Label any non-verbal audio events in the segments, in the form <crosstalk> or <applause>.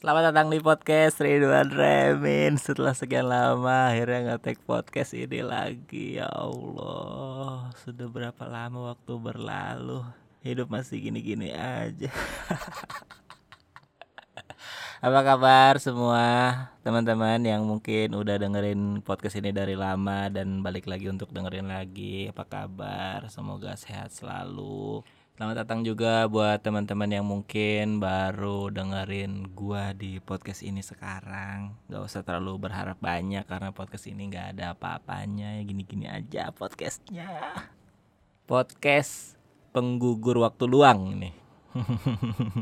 Selamat datang di podcast Ridwan Remin. Setelah sekian lama akhirnya ngetek podcast ini lagi. Ya Allah Sudah berapa lama waktu berlalu? Hidup masih gini-gini aja. <laughs> Apa kabar semua teman-teman yang mungkin udah dengerin podcast ini dari lama Dan balik lagi untuk dengerin lagi? Apa kabar? Semoga sehat selalu Selamat datang juga buat teman-teman yang mungkin baru dengerin gua di podcast ini sekarang. Gak usah terlalu berharap banyak karena podcast ini gak ada apa-apanya. Ya gini-gini aja podcastnya. Podcast penggugur waktu luang nih. <laughs>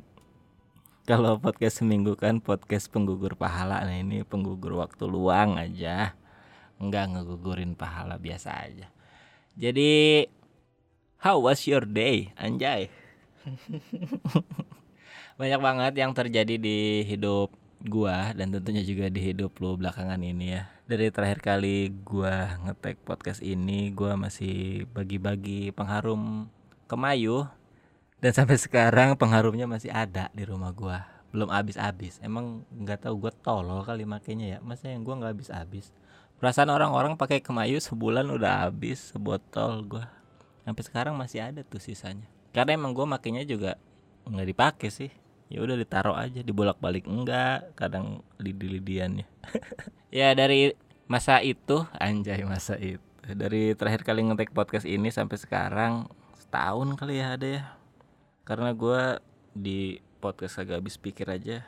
Kalau podcast seminggu kan podcast penggugur pahala. Nah ini penggugur waktu luang aja. Enggak ngegugurin pahala biasa aja. Jadi How was your day, anjay? <laughs> Banyak banget yang terjadi di hidup gua dan tentunya juga di hidup lu belakangan ini ya. Dari terakhir kali gua ngetek podcast ini, gua masih bagi-bagi pengharum kemayu dan sampai sekarang pengharumnya masih ada di rumah gua. Belum habis-habis. Emang nggak tahu gua tolol kali makanya ya. Masa yang gua nggak habis-habis. Perasaan orang-orang pakai kemayu sebulan udah habis sebotol gua sampai sekarang masih ada tuh sisanya. Karena emang gue makainya juga nggak dipakai sih. Ya udah ditaruh aja dibolak balik enggak kadang lidi lidiannya <laughs> ya dari masa itu anjay masa itu. Dari terakhir kali ngetek podcast ini sampai sekarang setahun kali ya ada ya. Karena gue di podcast agak habis pikir aja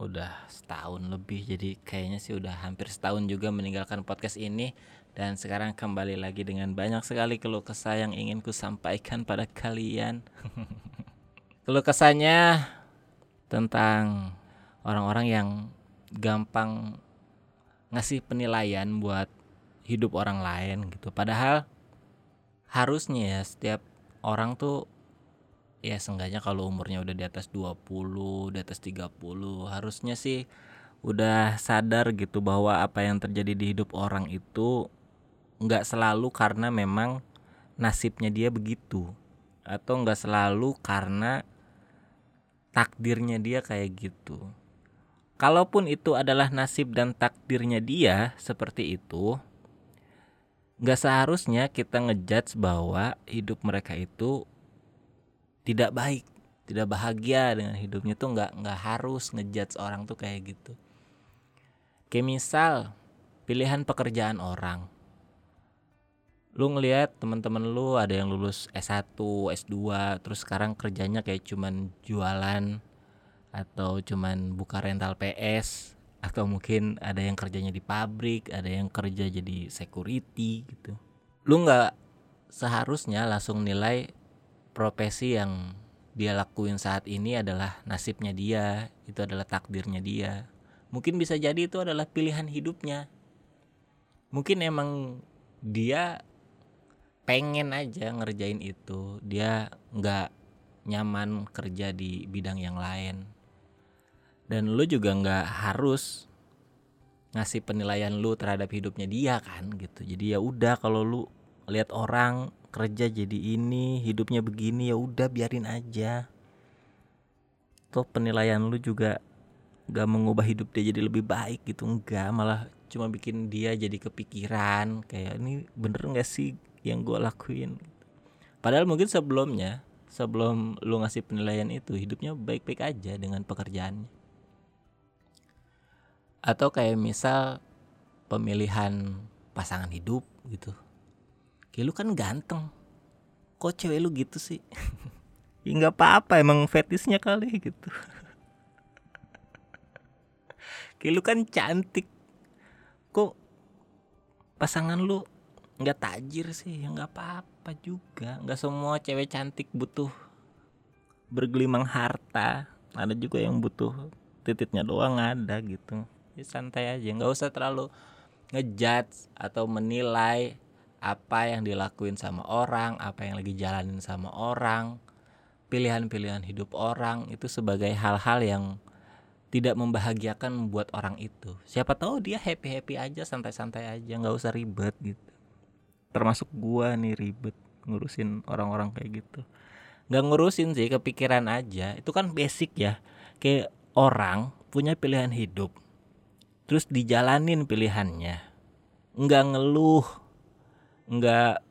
udah setahun lebih. Jadi kayaknya sih udah hampir setahun juga meninggalkan podcast ini dan sekarang kembali lagi dengan banyak sekali keluh kesah yang ingin ku sampaikan pada kalian. <laughs> keluh kesahnya tentang orang-orang yang gampang ngasih penilaian buat hidup orang lain gitu. Padahal harusnya ya setiap orang tuh ya seenggaknya kalau umurnya udah di atas 20, di atas 30 harusnya sih udah sadar gitu bahwa apa yang terjadi di hidup orang itu nggak selalu karena memang nasibnya dia begitu atau nggak selalu karena takdirnya dia kayak gitu. Kalaupun itu adalah nasib dan takdirnya dia seperti itu, nggak seharusnya kita ngejudge bahwa hidup mereka itu tidak baik, tidak bahagia dengan hidupnya tuh nggak nggak harus ngejudge orang tuh kayak gitu. Kayak misal pilihan pekerjaan orang lu ngelihat teman-teman lu ada yang lulus S1, S2, terus sekarang kerjanya kayak cuman jualan atau cuman buka rental PS atau mungkin ada yang kerjanya di pabrik, ada yang kerja jadi security gitu. Lu nggak seharusnya langsung nilai profesi yang dia lakuin saat ini adalah nasibnya dia, itu adalah takdirnya dia. Mungkin bisa jadi itu adalah pilihan hidupnya. Mungkin emang dia pengen aja ngerjain itu dia nggak nyaman kerja di bidang yang lain. Dan lu juga nggak harus ngasih penilaian lu terhadap hidupnya dia kan gitu. Jadi ya udah kalau lu lihat orang kerja jadi ini hidupnya begini ya udah biarin aja. Tuh penilaian lu juga gak mengubah hidup dia jadi lebih baik gitu enggak malah cuma bikin dia jadi kepikiran kayak ini bener nggak sih yang gue lakuin. Padahal mungkin sebelumnya sebelum lu ngasih penilaian itu hidupnya baik-baik aja dengan pekerjaannya. Atau kayak misal pemilihan pasangan hidup gitu. Kayak lu kan ganteng. Kok cewek lu gitu sih? <laughs> Ya nggak apa-apa emang fetisnya kali gitu. <laughs> Kayak lu kan cantik. Kok pasangan lu nggak tajir sih nggak apa-apa juga. Nggak semua cewek cantik butuh bergelimang harta. Ada juga yang butuh titiknya doang ada gitu. Ya santai aja nggak usah terlalu ngejudge atau menilai apa yang dilakuin sama orang apa yang lagi jalanin sama orang pilihan-pilihan hidup orang. Itu sebagai hal-hal yang tidak membahagiakan buat orang itu. Siapa tahu dia happy happy aja santai-santai aja nggak usah ribet gitu termasuk gua nih ribet ngurusin orang-orang kayak gitu. Nggak ngurusin sih kepikiran aja. Itu kan basic ya. Kayak orang punya pilihan hidup terus dijalanin pilihannya. Nggak ngeluh nggak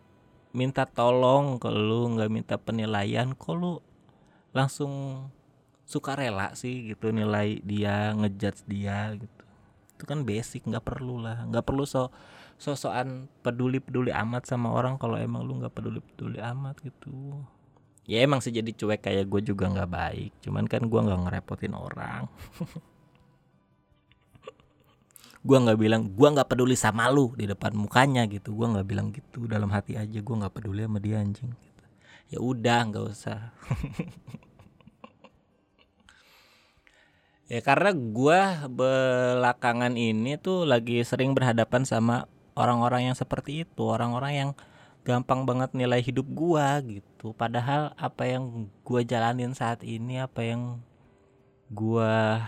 minta tolong ke lu nggak minta penilaian kok lu langsung suka rela sih gitu nilai dia ngejudge dia gitu. Itu kan basic nggak perlu lah. Nggak perlu so sosokan peduli peduli amat sama orang kalau emang lu nggak peduli peduli amat gitu. Ya emang sih jadi cuek kayak gue juga nggak baik cuman kan gue nggak ngerepotin orang. <laughs> Gue nggak bilang gue nggak peduli sama lu di depan mukanya gitu. Gue nggak bilang gitu dalam hati aja gue nggak peduli sama dia anjing gitu. ya udah nggak usah. <laughs> Ya karena gue belakangan ini tuh lagi sering berhadapan sama orang-orang yang seperti itu orang-orang yang gampang banget nilai hidup gua gitu. Padahal apa yang gua jalanin saat ini apa yang gua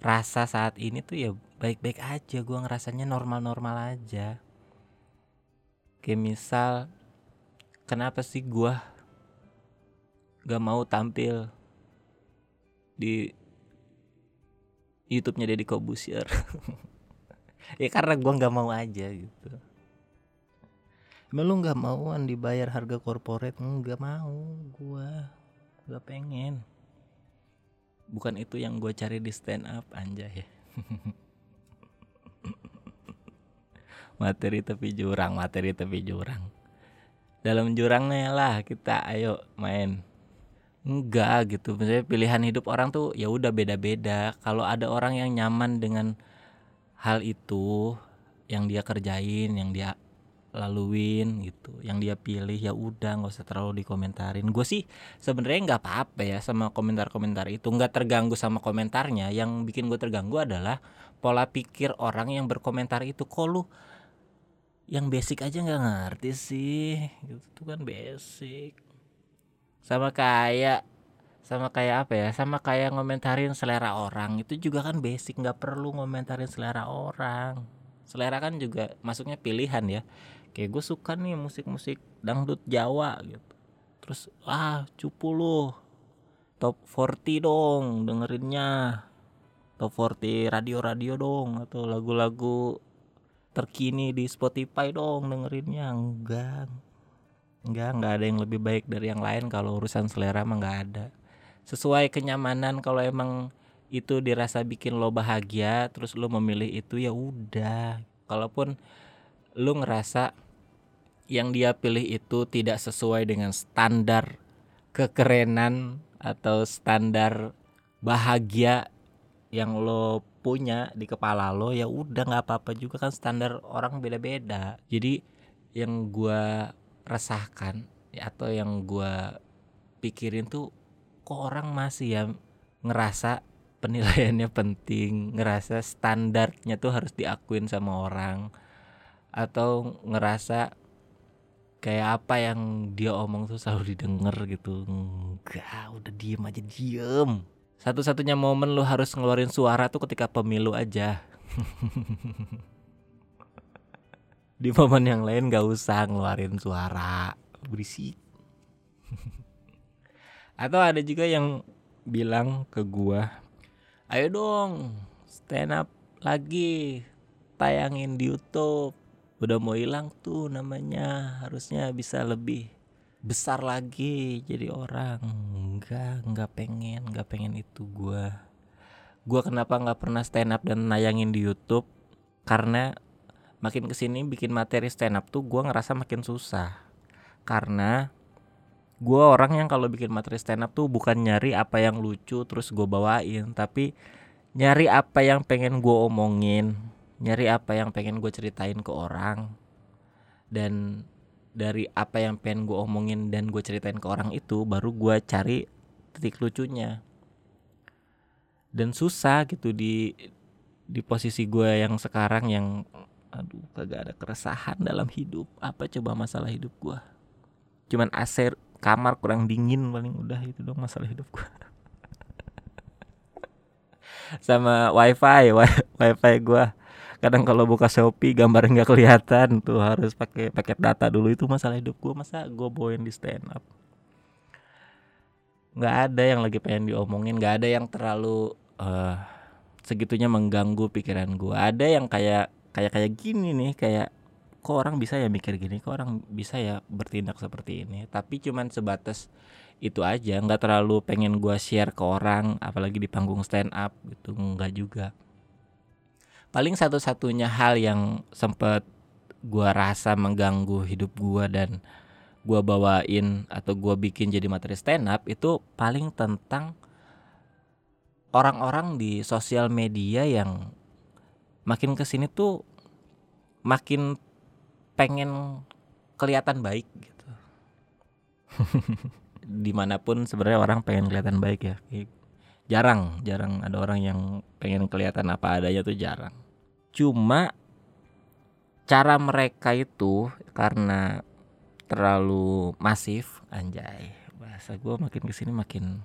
rasa saat ini tuh ya baik-baik aja gua ngerasanya normal-normal aja. Kayak misal kenapa sih gua gak mau tampil di YouTube-nya Deddy Kobusier <laughs> ya karena gua nggak mau aja gitu Emang lu nggak mauan dibayar harga korporat? Nggak mau, gua nggak pengen. Bukan itu yang gue cari di stand up anjay. <laughs> materi tepi jurang, materi tepi jurang. Dalam jurangnya lah kita ayo main. Enggak gitu. Misalnya pilihan hidup orang tuh ya udah beda-beda. Kalau ada orang yang nyaman dengan hal itu yang dia kerjain, yang dia laluin gitu yang dia pilih ya udah nggak usah terlalu dikomentarin. Gue sih sebenarnya nggak apa-apa ya sama komentar-komentar itu. Nggak terganggu sama komentarnya. Yang bikin gue terganggu adalah pola pikir orang yang berkomentar itu. Kok lu yang basic aja nggak ngerti sih? Itu kan basic. Sama kayak sama kayak apa ya sama kayak ngomentarin selera orang itu juga kan basic nggak perlu ngomentarin selera orang. Selera kan juga masuknya pilihan ya. Kayak gue suka nih musik-musik dangdut Jawa gitu. Terus ah cupu lu top 40 dong dengerinnya. Top 40 radio-radio dong atau lagu-lagu terkini di Spotify dong dengerinnya. Enggak. Enggak enggak ada yang lebih baik dari yang lain. Kalau urusan selera mah enggak ada sesuai kenyamanan kalau emang itu dirasa bikin lo bahagia terus lo memilih itu ya udah. Kalaupun lu ngerasa yang dia pilih itu tidak sesuai dengan standar kekerenan atau standar bahagia yang lo punya di kepala lo ya udah nggak apa-apa juga kan standar orang beda-beda. Jadi yang gua resahkan atau yang gua pikirin tuh kok orang masih ya ngerasa penilaiannya penting ngerasa standarnya tuh harus diakuin sama orang atau ngerasa kayak apa yang dia omong tuh selalu didengar gitu. Enggak udah diem aja diem. Satu-satunya momen lu harus ngeluarin suara tuh ketika pemilu aja. <laughs> Di momen yang lain gak usah ngeluarin suara. Berisik <laughs> atau ada juga yang bilang ke gua ayo dong stand up lagi tayangin di YouTube. Udah mau hilang tuh namanya harusnya bisa lebih besar lagi jadi orang. Enggak enggak pengen enggak pengen itu gua. Gua kenapa nggak pernah stand up dan nayangin di YouTube? Karena makin ke sini bikin materi stand up tuh gua ngerasa makin susah. Karena gue orang yang kalau bikin materi stand up tuh bukan nyari apa yang lucu terus gue bawain tapi nyari apa yang pengen gue omongin nyari apa yang pengen gue ceritain ke orang. Dan dari apa yang pengen gue omongin dan gue ceritain ke orang itu baru gue cari titik lucunya. Dan susah gitu di di posisi gue yang sekarang yang aduh kagak ada keresahan dalam hidup. Apa coba masalah hidup gue cuman AC kamar kurang dingin paling udah itu dong masalah hidup gua. Sama wifi wifi gua. Kadang kalau buka shopee gambar nggak kelihatan tuh harus pakai paket data dulu. Itu masalah hidup gua. Masa gua bawain di stand up nggak ada yang lagi pengen diomongin. Nggak ada yang terlalu uh, segitunya mengganggu pikiran gue ada yang kayak kayak kayak gini nih kayak kok orang bisa ya mikir gini kok orang bisa ya bertindak seperti ini? Tapi cuman sebatas itu aja nggak terlalu pengen gue share ke orang apalagi di panggung stand up gitu nggak juga. Paling satu-satunya hal yang sempet gue rasa mengganggu hidup gue dan gue bawain atau gue bikin jadi materi stand up itu paling tentang orang-orang di sosial media yang makin ke sini tuh makin pengen kelihatan baik gitu. <laughs> Di mana pun sebenarnya orang pengen kelihatan baik ya. Jarang jarang ada orang yang pengen kelihatan apa adanya tuh jarang. Cuma cara mereka itu karena terlalu masif anjay. Bahasa gue makin ke sini makin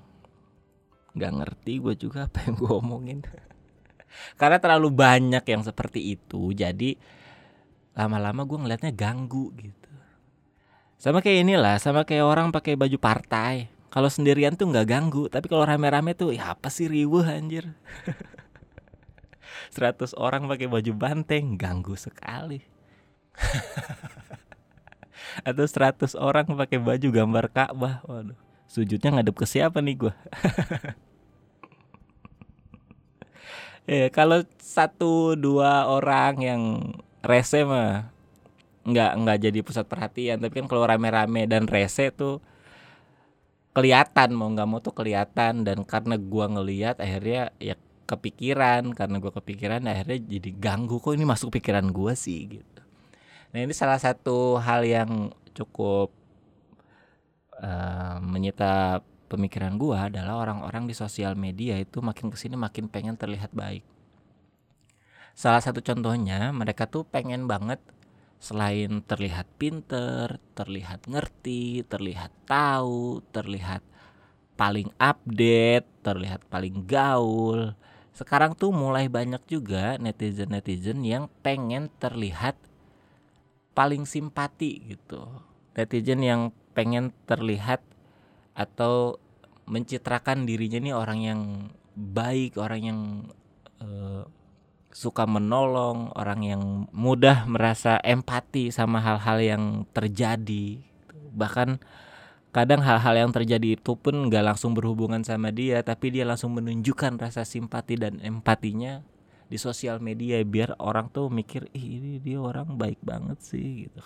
nggak ngerti gue juga apa yang gue omongin. <laughs> Karena terlalu banyak yang seperti itu jadi lama-lama gue ngelihatnya ganggu gitu sama kayak inilah, sama kayak orang pakai baju partai. Kalau sendirian tuh nggak ganggu, tapi kalau rame-rame tuh ya apa sih riuh anjir. <laughs> 100 orang pakai baju banteng ganggu sekali. <laughs> Atau 100 orang pakai baju gambar Ka'bah. Waduh, sujudnya ngadep ke siapa nih gua? eh <laughs> kalau satu dua orang yang rese mah nggak nggak jadi pusat perhatian. Tapi kan kalau rame-rame dan rese tuh kelihatan mau nggak mau tuh kelihatan. Dan karena gua ngelihat akhirnya ya kepikiran. Karena gua kepikiran akhirnya jadi ganggu. Kok ini masuk pikiran gua sih gitu. Nah ini salah satu hal yang cukup uh, menyita pemikiran gua adalah orang-orang di sosial media itu makin ke sini makin pengen terlihat baik salah satu contohnya mereka tuh pengen banget selain terlihat pinter, terlihat ngerti, terlihat tahu, terlihat paling update, terlihat paling gaul. Sekarang tuh mulai banyak juga netizen-netizen yang pengen terlihat paling simpati gitu. Netizen yang pengen terlihat atau mencitrakan dirinya nih orang yang baik, orang yang uh, suka menolong, orang yang mudah merasa empati sama hal-hal yang terjadi. Bahkan kadang hal-hal yang terjadi itu pun nggak langsung berhubungan sama dia, tapi dia langsung menunjukkan rasa simpati dan empatinya di sosial media biar orang tuh mikir ih ini dia orang baik banget sih gitu.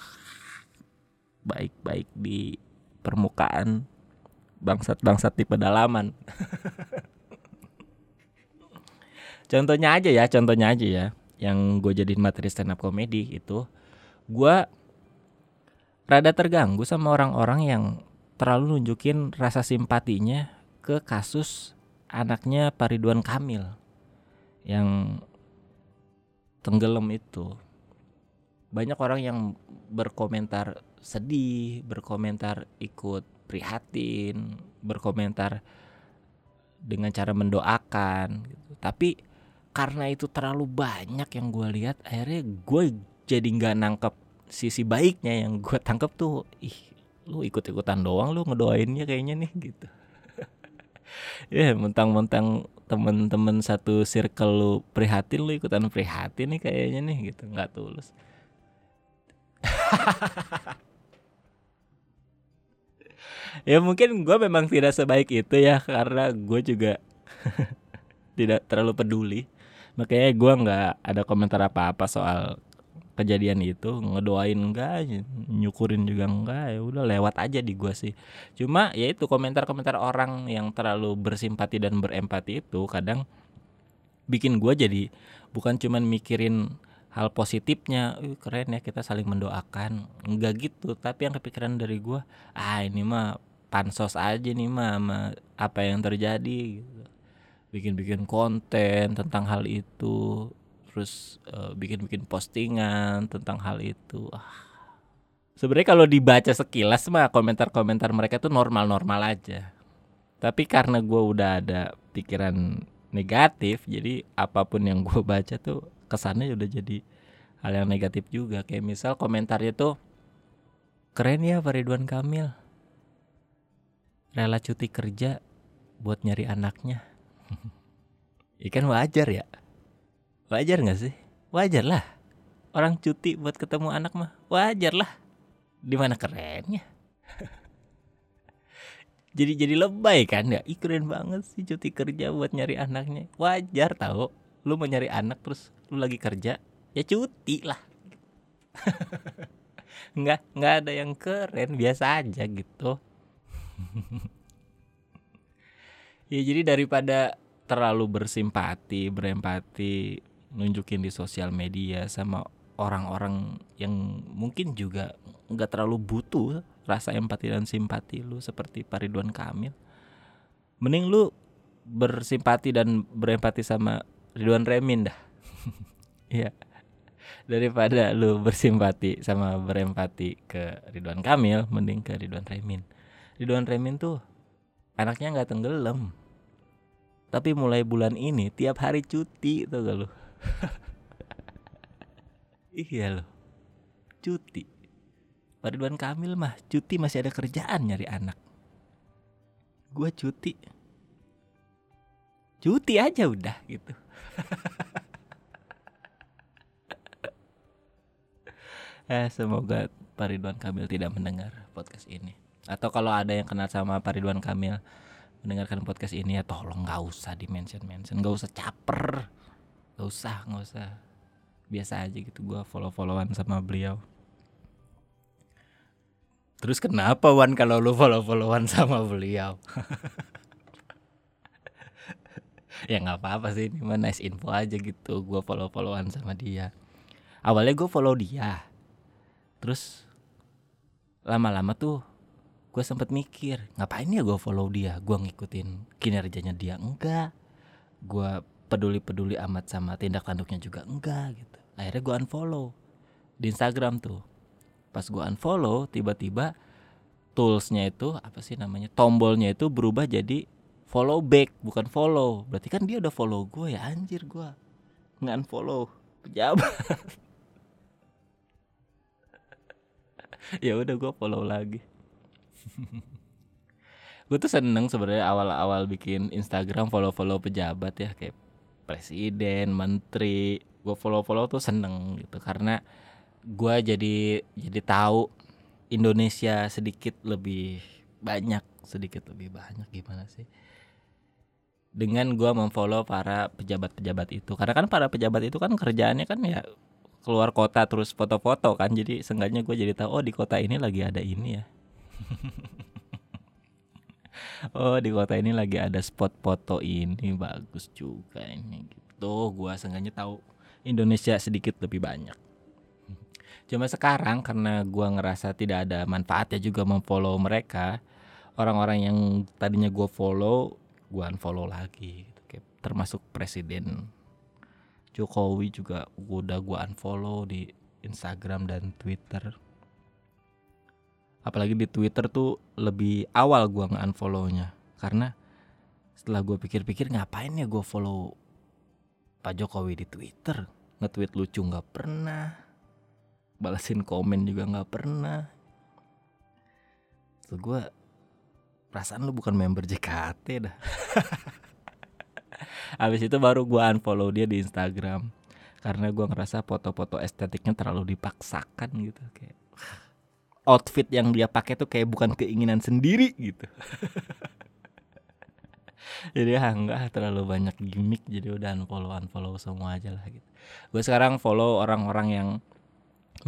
Baik-baik di permukaan bangsat-bangsat di pedalaman. <laughs> contohnya aja ya contohnya aja ya yang gue jadiin materi stand up comedy itu gue rada terganggu sama orang-orang yang terlalu nunjukin rasa simpatinya ke kasus anaknya Pariduan Kamil yang tenggelam itu banyak orang yang berkomentar sedih berkomentar ikut prihatin berkomentar dengan cara mendoakan gitu. tapi karena itu terlalu banyak yang gue lihat akhirnya gue jadi nggak nangkep sisi baiknya yang gue tangkep tuh ih lu ikut ikutan doang lu ngedoainnya kayaknya nih gitu. <laughs> Ya yeah, mentang-mentang temen-temen satu circle lu prihatin lu ikutan prihatin nih kayaknya nih gitu. Nggak tulus. <laughs> Ya mungkin gue memang tidak sebaik itu ya karena gue juga <laughs> tidak terlalu peduli makanya gue nggak ada komentar apa-apa soal kejadian itu ngedoain enggak nyukurin juga enggak ya udah lewat aja di gue sih. Cuma ya itu komentar-komentar orang yang terlalu bersimpati dan berempati itu kadang bikin gue jadi bukan cuman mikirin hal positifnya keren ya kita saling mendoakan. Enggak gitu tapi yang kepikiran dari gue ah ini mah pansos aja nih mah apa yang terjadi gitu bikin-bikin konten tentang hal itu terus uh, bikin-bikin postingan tentang hal itu. Ah. sebenarnya kalau dibaca sekilas mah komentar-komentar mereka tuh normal-normal aja. Tapi karena gue udah ada pikiran negatif jadi apa pun yang gue baca tuh kesannya udah jadi hal yang negatif juga. Kayak misal komentarnya tuh keren ya Pak Ridwan Kamil. Rela cuti kerja buat nyari anaknya <laughs> Ikan wajar ya? Wajar gak sih? Wajar lah. Orang cuti buat ketemu anak mah Wajar lah. Di mana kerennya? <laughs> Jadi jadi lebay kan ya? Ih keren banget sih cuti kerja buat nyari anaknya. Wajar tau Lu mau nyari anak terus lu lagi kerja Ya cuti lah. <laughs> Nggak nggak ada yang keren biasa aja gitu ya jadi daripada terlalu bersimpati berempati nunjukin di sosial media sama orang-orang yang mungkin juga nggak terlalu butuh rasa empati dan simpati lu seperti Pak Ridwan Kamil mending lu bersimpati dan berempati sama Ridwan Remin dah. <laughs> Iya. Daripada lu bersimpati sama berempati ke Ridwan Kamil mending ke Ridwan Remin. Ridwan Remin tuh anaknya nggak tenggelam. Tapi mulai bulan ini tiap hari cuti tuh gak lu? <laughs> Iya lo cuti. Ridwan Kamil mah cuti masih ada kerjaan nyari anak. Gua cuti. Cuti aja udah gitu. <laughs> Eh, semoga Pak Ridwan Kamil tidak mendengar podcast ini. Atau kalau ada yang kenal sama Pak Ridwan Kamil mendengarkan podcast ini ya tolong nggak usah di mention mention, nggak usah caper, nggak usah, nggak usah. Biasa aja gitu gua follow followan sama beliau. Terus kenapa Wan kalau lu follow followan sama beliau? <laughs> ya nggak apa-apa sih, ini mah nice info aja gitu. Gua follow followan sama dia. Awalnya gue follow dia, terus lama-lama tuh gue sempet mikir ngapain ya gue follow dia? Gue ngikutin kinerjanya dia enggak? Gue peduli peduli amat sama tindak tanduknya juga enggak? Gitu. Akhirnya gue unfollow di Instagram tuh. Pas gue unfollow tiba-tiba toolsnya itu apa sih namanya tombolnya itu berubah jadi follow back bukan follow. Berarti kan dia udah follow gue ya anjir gue nggak unfollow pejabat. <laughs> Ya udah gue follow lagi <laughs> gue tuh seneng sebenarnya awal-awal bikin Instagram follow-follow pejabat ya kayak presiden, menteri, gue follow-follow tuh seneng gitu karena gue jadi jadi tahu Indonesia sedikit lebih banyak sedikit lebih banyak gimana sih dengan gue memfollow para pejabat-pejabat itu. Karena kan para pejabat itu kan kerjaannya kan ya keluar kota terus foto-foto kan jadi seenggaknya gue jadi tahu oh di kota ini lagi ada ini ya <laughs> oh di kota ini lagi ada spot foto ini bagus juga ini gitu gue seenggaknya tahu Indonesia sedikit lebih banyak cuma sekarang karena gue ngerasa tidak ada manfaatnya juga memfollow mereka orang-orang yang tadinya gue follow gue unfollow lagi gitu. Termasuk presiden Jokowi juga udah gua unfollow di Instagram dan Twitter. Apalagi di Twitter tuh lebih awal gua nge-unfollownya. Karena setelah gua pikir-pikir ngapain ya gua follow Pak Jokowi di Twitter? Nge-tweet lucu nggak pernah. Balasin komen juga nggak pernah. Terus gue perasaan lu bukan member JKT dah. <laughs> Habis itu baru gue unfollow dia di Instagram. Karena gue ngerasa foto-foto estetiknya terlalu dipaksakan gitu kayak outfit yang dia pakai tuh kayak bukan keinginan sendiri gitu. <laughs> jadi ya enggak terlalu banyak gimmick jadi udah unfollow unfollow semua aja lah gitu. Gue sekarang follow orang-orang yang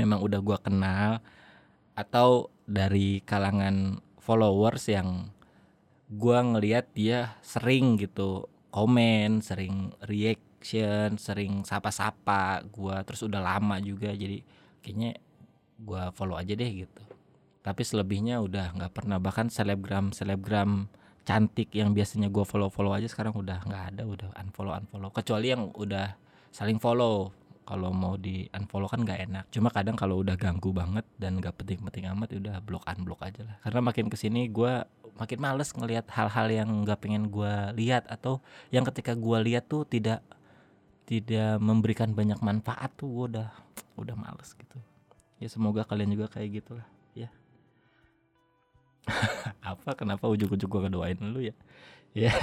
memang udah gue kenal atau dari kalangan followers yang gue ngelihat dia sering gitu komen, sering reaction, sering sapa-sapa gua terus udah lama juga jadi kayaknya gua follow aja deh gitu. Tapi selebihnya udah nggak pernah. Bahkan selebgram selebgram cantik yang biasanya gua follow-follow aja sekarang udah nggak ada udah unfollow unfollow. Kecuali yang udah saling follow. Kalau mau di unfollow kan nggak enak. Cuma kadang kalau udah ganggu banget dan nggak penting-penting amat ya udah blok unblock aja lah. Karena makin ke sini gue makin males ngelihat hal-hal yang nggak pengen gue lihat atau yang ketika gue lihat tuh tidak tidak memberikan banyak manfaat tuh gue udah udah males gitu. Ya semoga kalian juga kayak gitulah <laughs> apa? Kenapa ujuk-ujuk gue kedoain lu ya? <laughs> Ya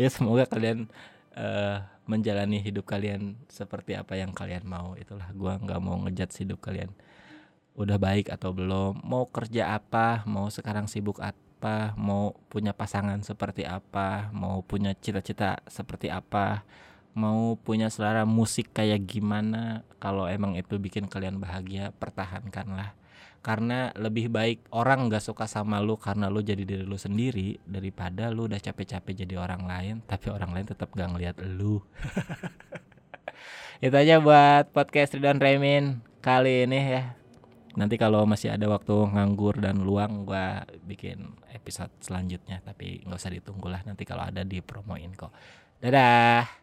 ya semoga kalian uh, menjalani hidup kalian seperti apa yang kalian mau. Itulah gua nggak mau ngejat hidup kalian. Udah baik atau belum? Mau kerja apa? Mau sekarang sibuk apa? Mau punya pasangan seperti apa? Mau punya cita-cita seperti apa? Mau punya selera musik kayak gimana? Kalau emang itu bikin kalian bahagia pertahankanlah karena lebih baik orang gak suka sama lu karena lu jadi diri lu sendiri daripada lu udah capek-capek jadi orang lain tapi orang lain tetap gak ngeliat lu. <laughs> Itu aja buat podcast Ridwan Remin kali ini ya. Nanti kalau masih ada waktu nganggur dan luang gua bikin episode selanjutnya tapi nggak usah ditunggu lah. Nanti kalau ada dipromoin kok. Dadah